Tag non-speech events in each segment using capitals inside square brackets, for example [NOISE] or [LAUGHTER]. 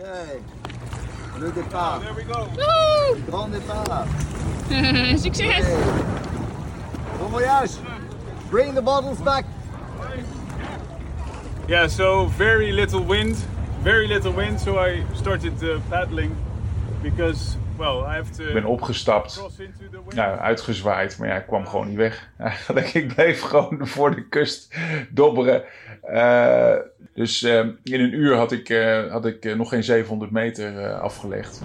Okay. Le départ. There we go. Woo! Grand départ. Succes! Bon voyage. Bring the bottles back. Yeah, so very little wind, very little wind. So I started uh, paddling because, to Ik ben opgestapt, nou, uitgezwaaid, maar ja, ik kwam gewoon niet weg. [LAUGHS] Eigenlijk, ik bleef gewoon voor de kust dobberen. Eh, dus eh, in een uur had ik, eh, had ik eh, nog geen 700 meter eh, afgelegd.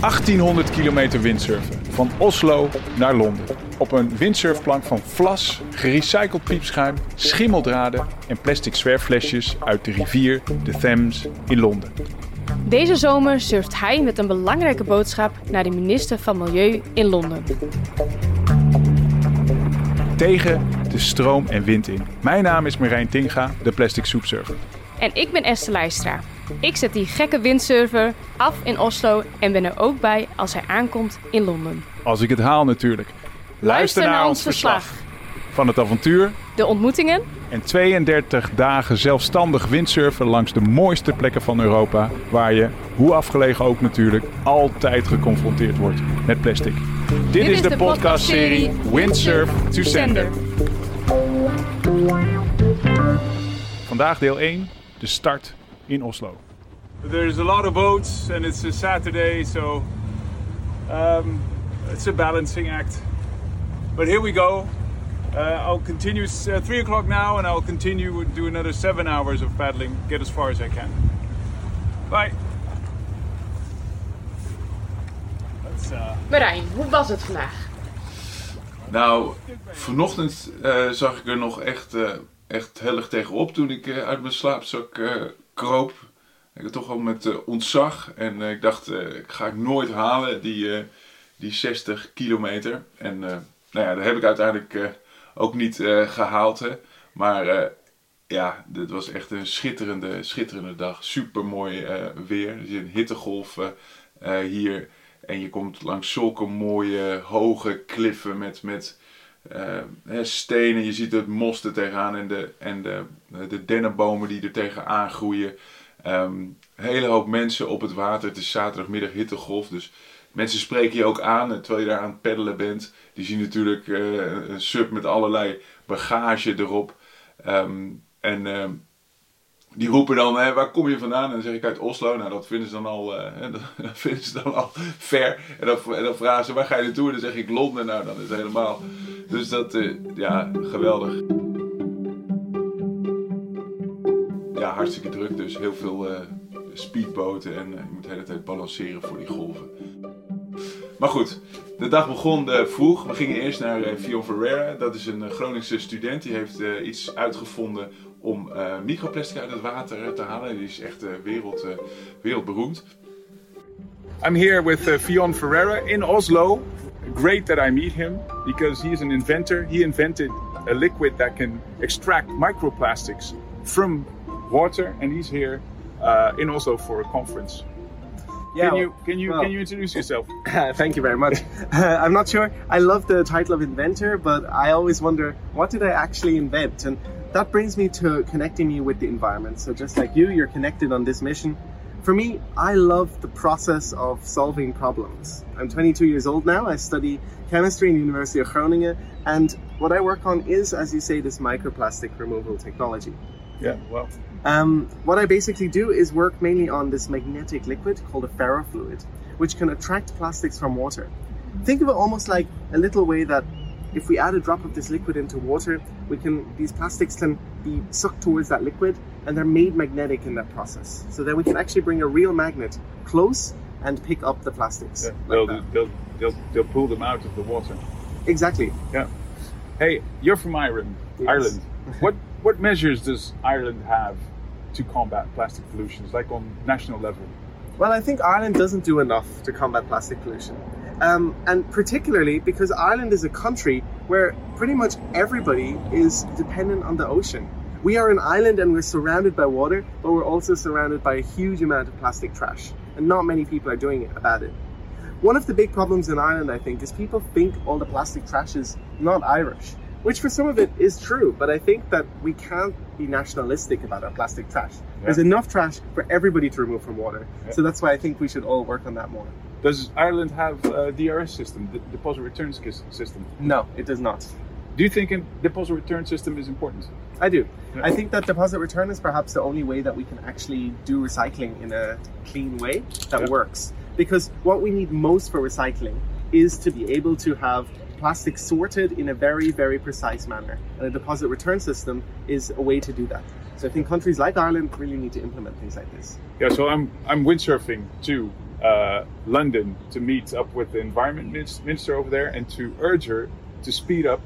1800 kilometer windsurfen. Van Oslo naar Londen. Op een windsurfplank van vlas, gerecycled piepschuim, schimmeldraden en plastic zwerfflesjes uit de rivier de Thames in Londen. Deze zomer surft hij met een belangrijke boodschap naar de minister van Milieu in Londen. Tegen de stroom en wind in. Mijn naam is Marijn Tinga, de plastic soepsurfer. En ik ben Esther Leistra. Ik zet die gekke windsurfer af in Oslo en ben er ook bij als hij aankomt in Londen. Als ik het haal natuurlijk. Luister naar ons verslag van het avontuur De ontmoetingen, en 32 dagen zelfstandig windsurfen langs de mooiste plekken van Europa, waar je, hoe afgelegen ook natuurlijk, altijd geconfronteerd wordt met plastic. Dit, is de podcastserie Windsurf to Sender. Vandaag deel 1, de start in Oslo. There's a lot of boats and it's a Saturday, so um, it's a balancing act. But here we go. Uh, I'll continue s- uh, three o'clock now, and I'll continue to do another seven hours of paddling, get as far as I can. Bye. Uh, Marijn, hoe was het vandaag? Nou, vanochtend eh, zag ik er nog echt, eh, echt heel erg tegenop toen ik eh, uit mijn slaapzak eh, kroop. Ik had toch wel met ontzag en eh, ik dacht, eh, ik ga ik nooit halen, die, eh, die 60 kilometer. En eh, nou ja, dat heb ik uiteindelijk eh, ook niet eh, gehaald. Hè. Maar eh, ja, dit was echt een schitterende, schitterende dag. Super mooi weer. Er zit een hittegolf eh, eh, hier. En je komt langs zulke mooie hoge kliffen met, met eh, stenen. Je ziet het mos er tegenaan en de, en de, de dennenbomen die er tegenaan groeien. Een hele hoop mensen op het water. Het is zaterdagmiddag hittegolf. Dus mensen spreken je ook aan eh, terwijl je daar aan het peddelen bent. Die zien natuurlijk eh, een sub met allerlei bagage erop. Ehm, en ehm, die roepen dan, waar kom je vandaan? En dan zeg ik uit Oslo. Nou, dat vinden ze dan al, eh, [LAUGHS] dat vinden ze dan al ver. En dan, en dan vragen ze, waar ga je naartoe? En dan zeg ik Londen. Nou, dan is het helemaal. Dus dat, ja, geweldig. Ja, hartstikke druk. Dus heel veel speedboten. En je moet de hele tijd balanceren voor die golven. Maar goed, de dag begon eh, vroeg. We gingen eerst naar eh Fion Ferreira. Dat is een eh, Groningse student. Die heeft iets uitgevonden om microplastic uit het water te halen. Die is echt wereld, wereldberoemd. I'm here with uh, Fion Ferreira in Oslo. Great that I meet him because he is an inventor. He invented a liquid that can extract microplastics from water, and he's here uh, in Oslo for a conference. Yeah, can you can you well- can you introduce yourself? [LAUGHS] Thank you very much. [LAUGHS] I'm not sure. I love the title of inventor, but I always wonder what did I actually invent? And that brings me to connecting you with the environment. So just like you, you're connected on this mission. For me, I love the process of solving problems. I'm 22 years old now. I study chemistry in the University of Groningen, and what I work on is, as you say, this microplastic removal technology. Yeah, well, Um, what I basically do is work mainly on this magnetic liquid called a ferrofluid, which can attract plastics from water. Think of it almost like a little way that if we add a drop of this liquid into water, we can these plastics can be sucked towards that liquid and they're made magnetic in that process. So then we can actually bring a real magnet close and pick up the plastics. like they'll, they'll they'll they'll pull them out of the water. Exactly. Yeah. Hey, you're from Ireland. Yes. Ireland. what what measures does Ireland have to combat plastic pollution? like on national level. Well, I think Ireland doesn't do enough to combat plastic pollution. Um, and particularly because Ireland is a country where pretty much everybody is dependent on the ocean. We are an island and we're surrounded by water, but we're also surrounded by a huge amount of plastic trash. And not many people are doing it about it. One of the big problems in Ireland, I think, is people think all the plastic trash is not Irish. Which for some of it is true, but I think that we can't be nationalistic about our plastic trash. There's enough trash for everybody to remove from water. So that's why I think we should all work on that more. Does Ireland have uh, a DRS system, the deposit return system? No, it does not. Do you think a deposit return system is important? I do. Yeah. I think that deposit return is perhaps the only way that we can actually do recycling in a clean way that Yeah. works. Because what we need most for recycling is to be able to have plastic sorted in a very, very precise manner. And a deposit return system is a way to do that. So I think countries like Ireland really need to implement things like this. Yeah, so I'm I'm windsurfing to uh, London to meet up with the environment minister over there and to urge her to speed up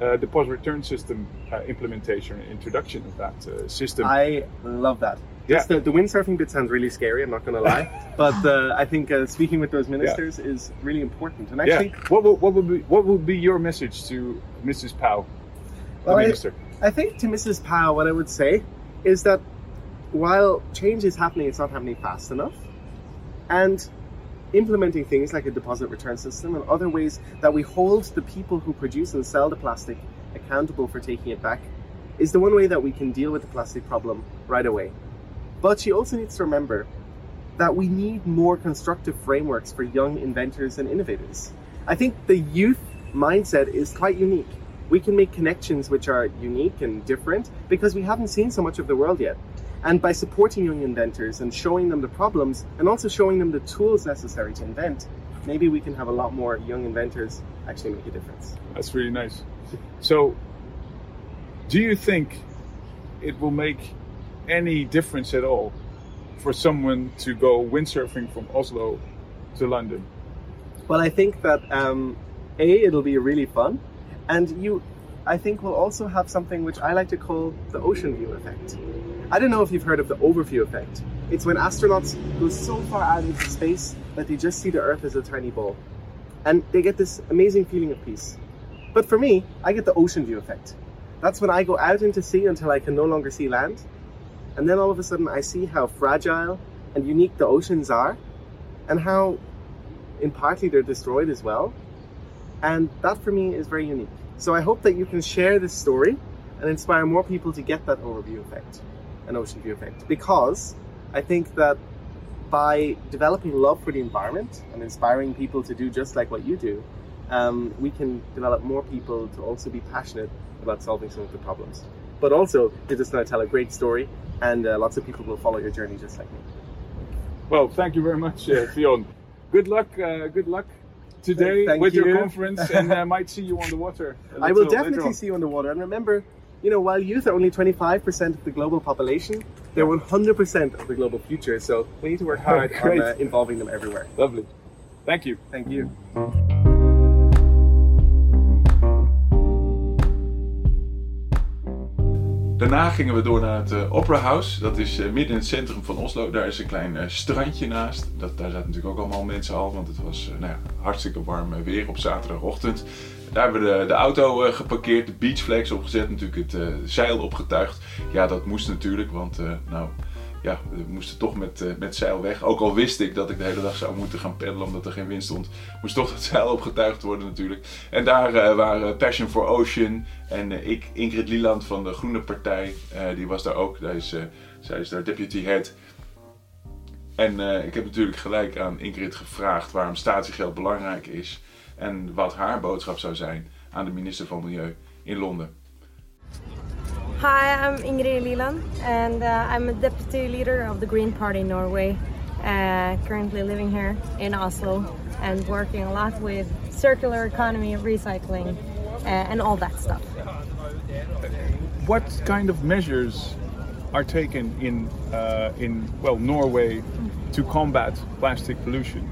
uh, deposit return system uh, implementation and introduction of that uh, system. I love that. Yeah. Just the, the windsurfing bit sounds really scary, I'm not going to lie. [LAUGHS] but uh, I think uh, speaking with those ministers is really important. And yeah. actually, What would, what would be what would be your message to Mrs. Powell, the Well, I- minister? I think to Mrs. Powell, what I would say is that while change is happening, it's not happening fast enough. And implementing things like a deposit return system and other ways that we hold the people who produce and sell the plastic accountable for taking it back is the one way that we can deal with the plastic problem right away. But she also needs to remember that we need more constructive frameworks for young inventors and innovators. I think the youth mindset is quite unique. We can make connections which are unique and different because we haven't seen so much of the world yet. And by supporting young inventors and showing them the problems and also showing them the tools necessary to invent, maybe we can have a lot more young inventors actually make a difference. That's really nice. So, do you think it will make any difference at all for someone to go windsurfing from Oslo to London? Well, I think that um, a it'll be really fun, and you, I think, will also have something which I like to call the ocean view effect. I don't know if you've heard of the overview effect. It's when astronauts go so far out into space that they just see the Earth as a tiny ball, and they get this amazing feeling of peace. But for me, I get the ocean view effect. That's when I go out into sea until I can no longer see land, and then all of a sudden I see how fragile and unique the oceans are, and how in partly they're destroyed as well. And that for me is very unique. So I hope that you can share this story and inspire more people to get that overview effect, an ocean view effect. Because I think that by developing love for the environment and inspiring people to do just like what you do, um, we can develop more people to also be passionate about solving some of the problems. But also, you're just to tell a great story, and uh, lots of people will follow your journey just like me. Well, thank you very much, uh. [LAUGHS] Good luck. Uh, good luck today Thank with your conference, and I [LAUGHS] might see you on the water. I will definitely see you on the water. And remember, you know, while youth are only 25% of the global population, they're 100% of the global future. So we need to work hard on uh, involving them everywhere. Lovely. Thank you. Thank you. Daarna gingen we door naar het eh, Opera House. Dat is eh, midden in het centrum van Oslo. Daar is een klein eh, strandje naast. Dat, daar zaten natuurlijk ook allemaal mensen al, want het was nou ja, hartstikke warm weer op zaterdagochtend. Daar hebben we de, de auto geparkeerd, de beachflags opgezet, natuurlijk het zeil opgetuigd. Ja, dat moest natuurlijk, want nou, ja, we moesten toch met, eh, met zeil weg. Ook al wist ik dat ik de hele dag zou moeten gaan peddelen omdat er geen wind stond. Moest toch het zeil opgetuigd worden natuurlijk. En daar eh, waren Passion for Ocean en eh, ik, Ingrid Lieland van de Groene Partij, die was daar ook. Daar is, zij is daar deputy head. En ik heb natuurlijk gelijk aan Ingrid gevraagd waarom statiegeld belangrijk is. En wat haar boodschap zou zijn aan de minister van Milieu in Londen. Hi, I'm Ingrid Liland, and uh, I'm a deputy leader of the Green Party Norway. Uh, currently living here in Oslo and working a lot with circular economy, recycling, uh, and all that stuff. What kind of measures are taken in uh, in well Norway to combat plastic pollution?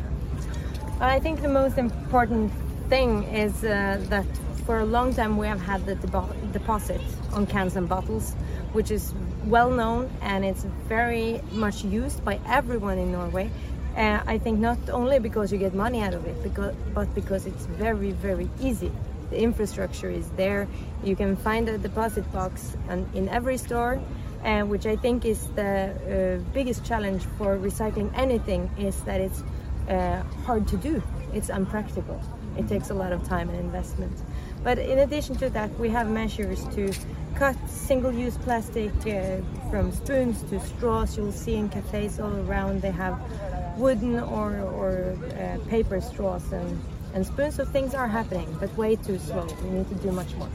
I think the most important thing is uh, that for a long time we have had the depo- deposit on cans and bottles, which is well known and it's very much used by everyone in Norway. Uh, I think not only because you get money out of it, because, but because it's very, very easy. The infrastructure is there. You can find a deposit box and in every store, uh, which I think is the uh, biggest challenge for recycling anything is that it's uh, hard to do. It's unpractical. It takes a lot of time and investment. But in addition to that, we have measures to cut single-use plastic uh, from spoons to straws. You'll see in cafes all around they have wooden or, or uh, paper straws and, and spoons. So things are happening, but way too slow. We need to do much more.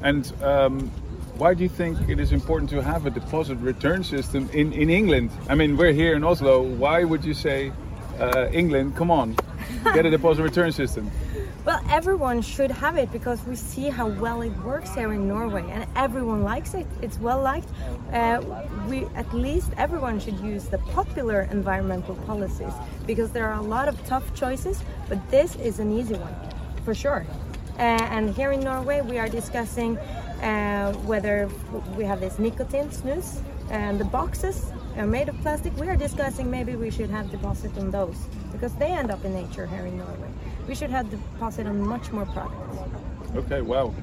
And um, why do you think it is important to have a deposit return system in, in England? I mean, we're here in Oslo. Why would you say, uh, England, come on, get a [LAUGHS] deposit return system? Well, everyone should have it because we see how well it works here in Norway, and everyone likes it. It's well liked. Uh, we at least everyone should use the popular environmental policies because there are a lot of tough choices, but this is an easy one, for sure. Uh, and here in Norway, we are discussing uh, whether we have this nicotine snus and the boxes are made of plastic. We are discussing maybe we should have deposit on those because they end up in nature here in Norway. We should have deposit on much more products. Okay, wow.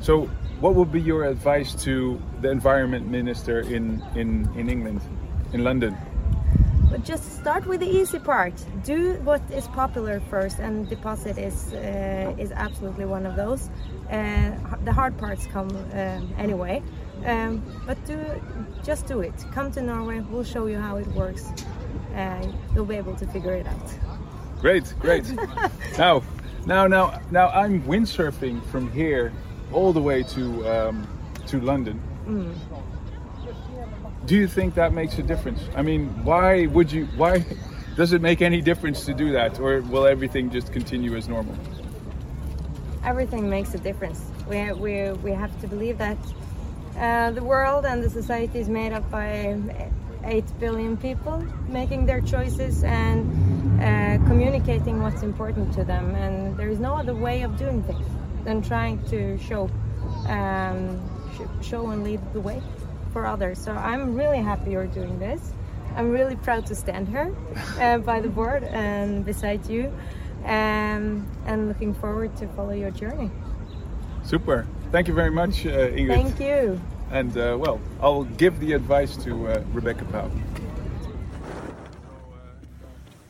So, what would be your advice to the environment minister in, in, in England, in London? But just start with the easy part. Do what is popular first, and deposit is uh, is absolutely one of those. Uh, the hard parts come um, anyway, um, but do just do it. Come to Norway. We'll show you how it works. Uh, you'll be able to figure it out. Great, great. [LAUGHS] now, now, now, now, I'm windsurfing from here all the way to um, to London. Do you think that makes a difference? I mean, why would you? Why does it make any difference to do that, or will everything just continue as normal? everything makes a difference. We, we, we have to believe that uh, the world and the society is made up by 8 billion people making their choices and uh, communicating what's important to them. And there is no other way of doing things than trying to show, um, sh- show and lead the way for others. So I'm really happy you're doing this. I'm really proud to stand here uh, by the board and beside you um, and looking forward to follow your journey. Super. Thank you very much, uh, Ingrid. Thank you. And uh, well, I'll give the advice to uh, Rebecca Pauw.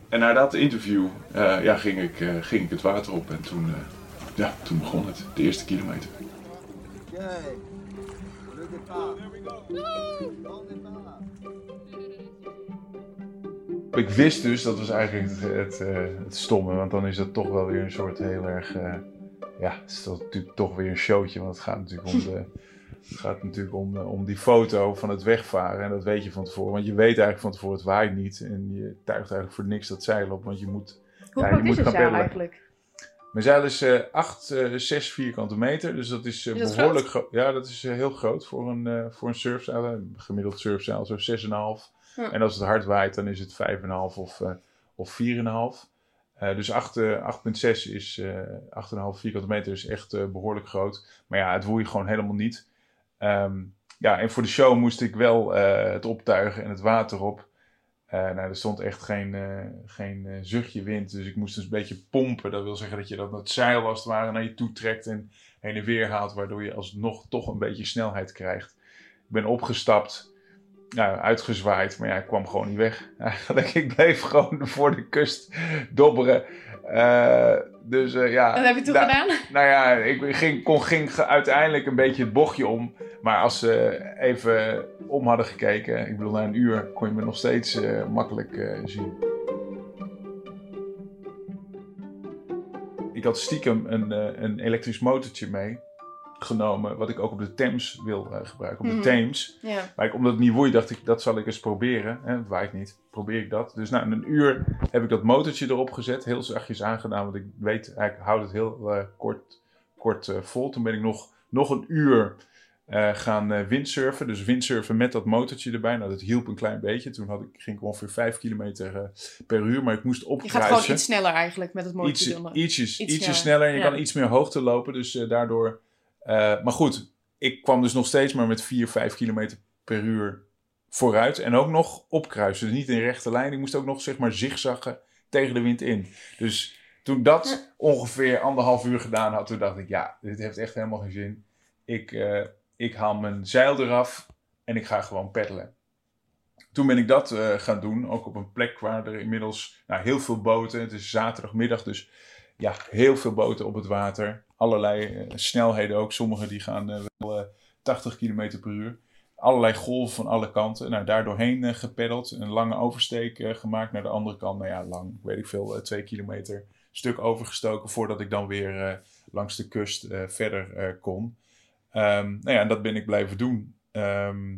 En na dat interview eh, ja, ging, ik, eh, ging ik het water op en toen, ja, toen begon het, de eerste kilometer. Ik wist dus, dat was eigenlijk het, het, stomme, want dan is dat toch wel weer een soort heel erg, ja, het is toch, natuurlijk toch weer een showtje, want het gaat natuurlijk om de, het gaat natuurlijk om, eh, om die foto van het wegvaren en dat weet je van tevoren, want je weet eigenlijk van tevoren het waait niet en je tuigt eigenlijk voor niks dat zeil op, want je moet, Hoe Ja, je groot moet is het zeil eigenlijk? Mijn zeil is eh 8, 6 vierkante meter, dus dat is eh, Is dat behoorlijk groot. Ja, dat is eh, heel groot voor een, voor een surfzeil. Een gemiddeld surfzeil zo 6,5. Hm. En als het hard waait, dan is het 5,5 of, of 4,5. Eh, dus 8, eh, 8,6 is eh 8,5 vierkante meter is echt eh, behoorlijk groot. Maar ja, het woei gewoon helemaal niet. Ehm, ja, en voor de show moest ik wel eh, het optuigen en het water op. Eh, nou, er stond echt geen, eh, geen zuchtje wind, dus ik moest dus een beetje pompen. Dat wil zeggen dat je dat het zeil als het ware naar je toe trekt en heen en weer haalt, waardoor je alsnog toch een beetje snelheid krijgt. Ik ben opgestapt, nou, uitgezwaaid, maar ja, ik kwam gewoon niet weg. [LAUGHS] Eigenlijk, ik bleef gewoon voor de kust dobberen. Dus eh, ja. Wat heb je toen nou, gedaan? nou ja, ik ging, kon, ging uiteindelijk een beetje het bochtje om. Maar als ze even om hadden gekeken, ik bedoel na een uur, kon je me nog steeds eh, makkelijk eh, zien. Ik had stiekem een, een elektrisch motortje mee genomen, wat ik ook op de Thames wil eh, gebruiken. Op de Mhm. Thames. Maar ik, omdat het niet woei, dacht ik, dat zal ik eens proberen. Hè, het waait niet. Probeer ik dat. Dus na een uur heb ik dat motortje erop gezet. Heel zachtjes aangedaan, want ik weet, ik houd het heel eh, kort, kort eh, vol. Toen ben ik nog, nog een uur gaan windsurfen. Dus windsurfen met dat motortje erbij. Nou, dat hielp een klein beetje. Toen had ik, ging ik ongeveer 5 kilometer per uur. Maar ik moest Je opkruisen. gaat gewoon iets sneller eigenlijk met het motortje Iets, ietsjes, Iets ietsjes sneller, sneller. Je ja. kan iets meer hoogte lopen. Dus daardoor... eh, maar goed, ik kwam dus nog steeds maar met 4, 5 kilometer per uur vooruit. En ook nog opkruisen. Dus niet in rechte lijn. Ik moest ook nog zeg maar zigzaggen tegen de wind in. Dus toen dat ongeveer anderhalf uur gedaan had, toen dacht ik, ja, dit heeft echt helemaal geen zin. Ik, eh, ik haal mijn zeil eraf en ik ga gewoon peddelen. Toen ben ik dat eh, gaan doen, ook op een plek waar er inmiddels nou, heel veel boten. Het is zaterdagmiddag, dus ja, heel veel boten op het water. Allerlei eh, snelheden ook. Sommige die gaan eh, wel eh, 80 km per uur. Allerlei golven van alle kanten. Nou, daar doorheen eh, gepeddeld. Een lange oversteek eh, gemaakt naar de andere kant. Nou ja, lang, weet ik veel, eh, twee kilometer stuk overgestoken. Voordat ik dan weer eh, langs de kust eh, verder eh, kon. Ehm, nou ja, en dat ben ik blijven doen. Ehm,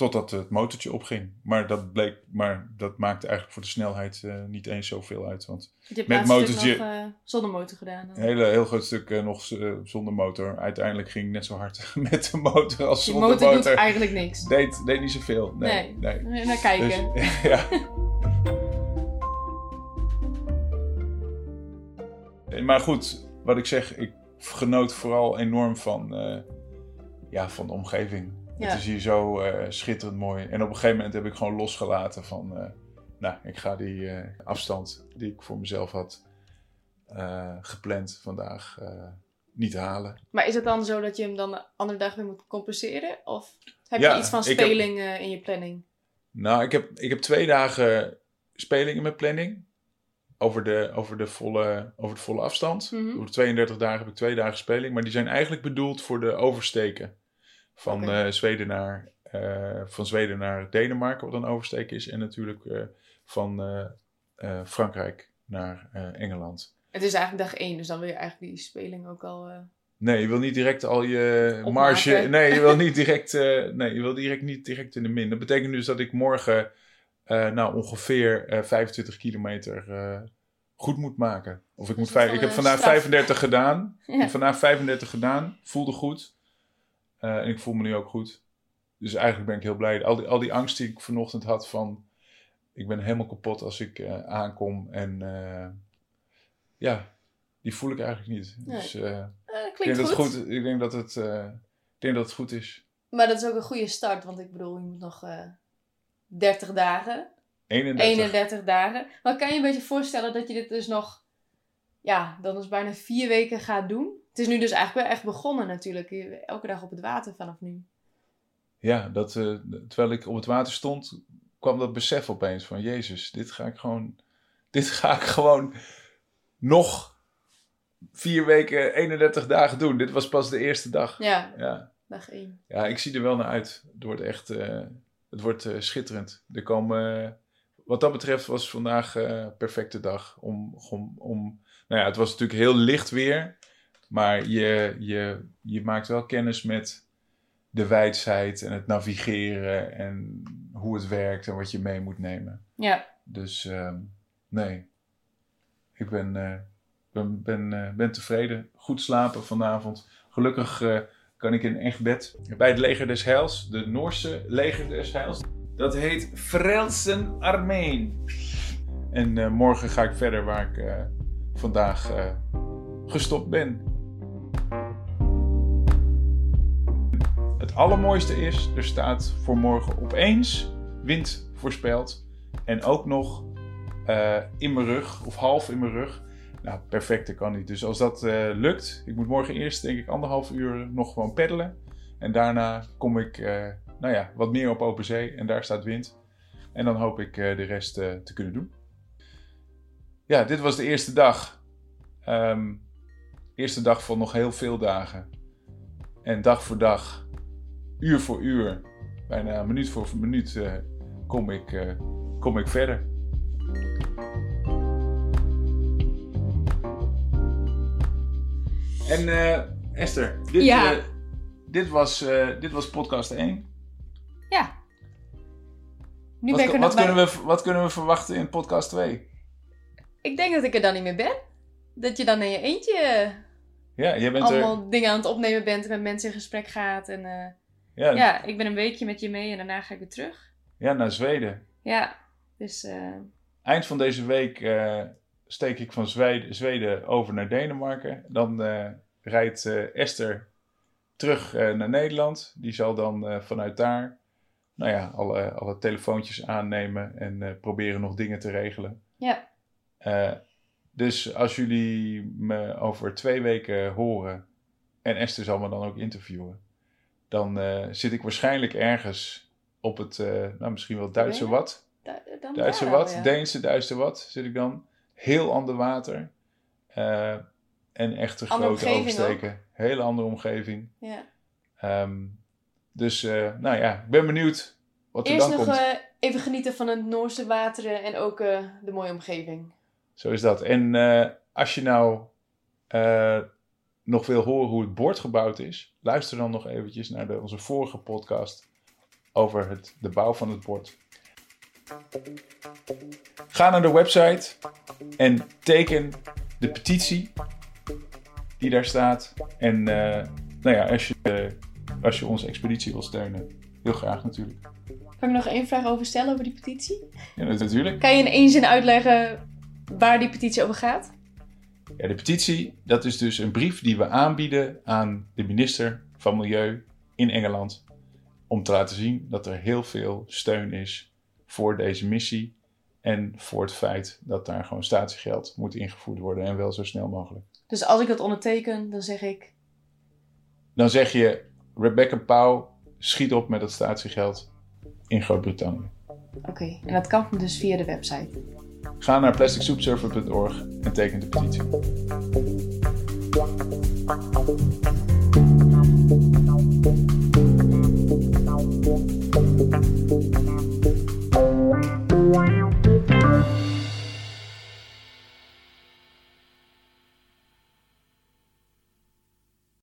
totdat het motortje opging. Maar dat bleek, maar dat maakte eigenlijk voor de snelheid eh, niet eens zoveel uit. Want Je hebt Met motortje- nog eh, zonder motor gedaan. dan. een hele, heel groot stuk eh, nog zonder motor. Uiteindelijk ging net zo hard [LAUGHS] met de motor als zonder motor, motor. doet eigenlijk niks. Deed, deed niet zoveel. Nee. nee. Nee. Naar kijken. Dus, [LAUGHS] ja. [LAUGHS] Maar goed, wat ik zeg, ik genoot vooral enorm van, ja, van de omgeving. Ja. Het is hier zo eh, schitterend mooi. En op een gegeven moment heb ik gewoon losgelaten van, eh, nou, ik ga die eh, afstand die ik voor mezelf had gepland vandaag niet halen. Maar is het dan zo dat je hem dan de andere dag weer moet compenseren? Of heb Ja, je iets van heb- speling in je planning? Nou, ik heb, ik heb twee dagen speling in mijn planning. Over de, over de, volle, over de volle afstand. Mhm. Over de 32 dagen heb ik twee dagen speling. Maar die zijn eigenlijk bedoeld voor de oversteken. Van, eh, Zweden, naar, eh, van Zweden naar Denemarken, wat een oversteek is. En natuurlijk eh, van Frankrijk naar Engeland. Het is eigenlijk dag één, dus dan wil je eigenlijk die speling ook al... Nee, je wil niet direct al je Opmaken. marge. Nee, je wil niet direct. nee, je wil direct niet direct in de min. Dat betekent dus dat ik morgen nou ongeveer eh, 25 kilometer goed moet maken. Of ik moet vijf, ik heb vandaag straf. 35 gedaan. [LAUGHS] Ik heb vandaag 35 gedaan. Voelde goed. Eh, en ik voel me nu ook goed. Dus eigenlijk ben ik heel blij. Al die, al die angst die ik vanochtend had van... Ik ben helemaal kapot als ik eh, aankom. En eh, ja, die voel ik eigenlijk niet. Nee. Dus ik, klinkt denk dat goed. het goed, ik denk dat het, ik denk dat het goed is. Maar dat is ook een goede start, want ik bedoel, je moet nog eh 30 dagen. 31. 31 dagen. Maar kan je een beetje voorstellen dat je dit dus nog, ja, dan dus bijna vier weken gaat doen? Het is nu dus eigenlijk wel echt begonnen natuurlijk. Elke dag op het water vanaf nu. Ja, dat, eh, terwijl ik op het water stond, kwam dat besef opeens van... Jezus, dit ga ik gewoon... [LAUGHS] Dit ga ik gewoon nog vier weken, 31 dagen doen. Dit was pas de eerste dag. Ja, Ja, dag 1. ja ik zie er wel naar uit. Het wordt echt eh, het wordt, eh, schitterend. Er komen, wat dat betreft was vandaag een perfecte dag. Om, om, om, nou ja, het was natuurlijk heel licht weer. Maar je, je, je maakt wel kennis met de wijdheid en het navigeren en hoe het werkt en wat je mee moet nemen. Ja, Dus ehm, nee, ik ben, eh, ben, ben, eh, ben tevreden. Goed slapen vanavond. Gelukkig eh, kan ik in een echt bed bij het leger des Heils, de Noorse leger des Heils. Dat heet Frelsen Armeen. En morgen ga ik verder waar ik vandaag gestopt ben. Het allermooiste is, er staat voor morgen opeens wind voorspeld. En ook nog eh, in mijn rug, of half in mijn rug. Nou, perfect, dat kan niet. Dus als dat eh, lukt, ik moet morgen eerst denk ik anderhalf uur nog gewoon peddelen. En daarna kom ik, eh, nou ja, wat meer op open zee en daar staat wind. En dan hoop ik de rest te kunnen doen. Ja, dit was de eerste dag. Ehm, eerste dag van nog heel veel dagen. En dag voor dag, uur voor uur, bijna minuut voor minuut, eh, kom, ik, eh, kom ik verder. En eh, Esther, dit, Ja. dit, was, dit was podcast 1. ja. Nu Wat, ben ik er wat, nog bij. kunnen we, wat kunnen we verwachten in podcast 2? Ik denk dat ik er dan niet meer ben. Dat je dan in je eentje Ja, jij bent allemaal er. dingen aan het opnemen bent en met mensen in gesprek gaat. En Ja, ja. ja, ik ben een weekje met je mee en daarna ga ik weer terug. naar Zweden. Ja, dus eh, Eind van deze week eh, steek ik van Zweden, Zweden over naar Denemarken. Dan eh, rijdt Esther terug naar Nederland. Die zal dan vanuit daar nou ja, alle, alle telefoontjes aannemen en proberen nog dingen te regelen. ja. Dus als jullie me over twee weken horen en Esther zal me dan ook interviewen, dan eh, zit ik waarschijnlijk ergens op het, eh, nou misschien wel Duitse wat. Dan Duitse daar wat, ja. Deense Duitse wat zit ik dan. Heel ander water. eh, en echt een grote oversteken. Hele andere omgeving. Ja. Ehm, dus nou ja, ik ben benieuwd wat er Eerst dan nog komt. even genieten van het Noorse wateren en ook de mooie omgeving. Zo is dat. En als je nou nog wil horen hoe het bord gebouwd is, luister dan nog eventjes naar de, onze vorige podcast over het, de bouw van het bord. Ga naar de website en teken de petitie die daar staat. En eh, nou ja, als je, eh, als je onze expeditie wil steunen, heel graag natuurlijk. Kan ik nog één vraag over stellen over die petitie? Ja, natuurlijk. Kan je in één zin uitleggen waar die petitie over gaat? Ja, de petitie, dat is dus een brief die we aanbieden aan de minister van Milieu in Engeland. Om te laten zien dat er heel veel steun is voor deze missie. En voor het feit dat daar gewoon statiegeld moet ingevoerd worden. En wel zo snel mogelijk. Dus als ik dat onderteken, dan zeg ik... Dan zeg je, Rebecca Pauw, schiet op met dat statiegeld in Groot-Brittannië. Oké, en dat kan dus via de website. Ga naar plasticsoepsurfer.org en teken de petitie.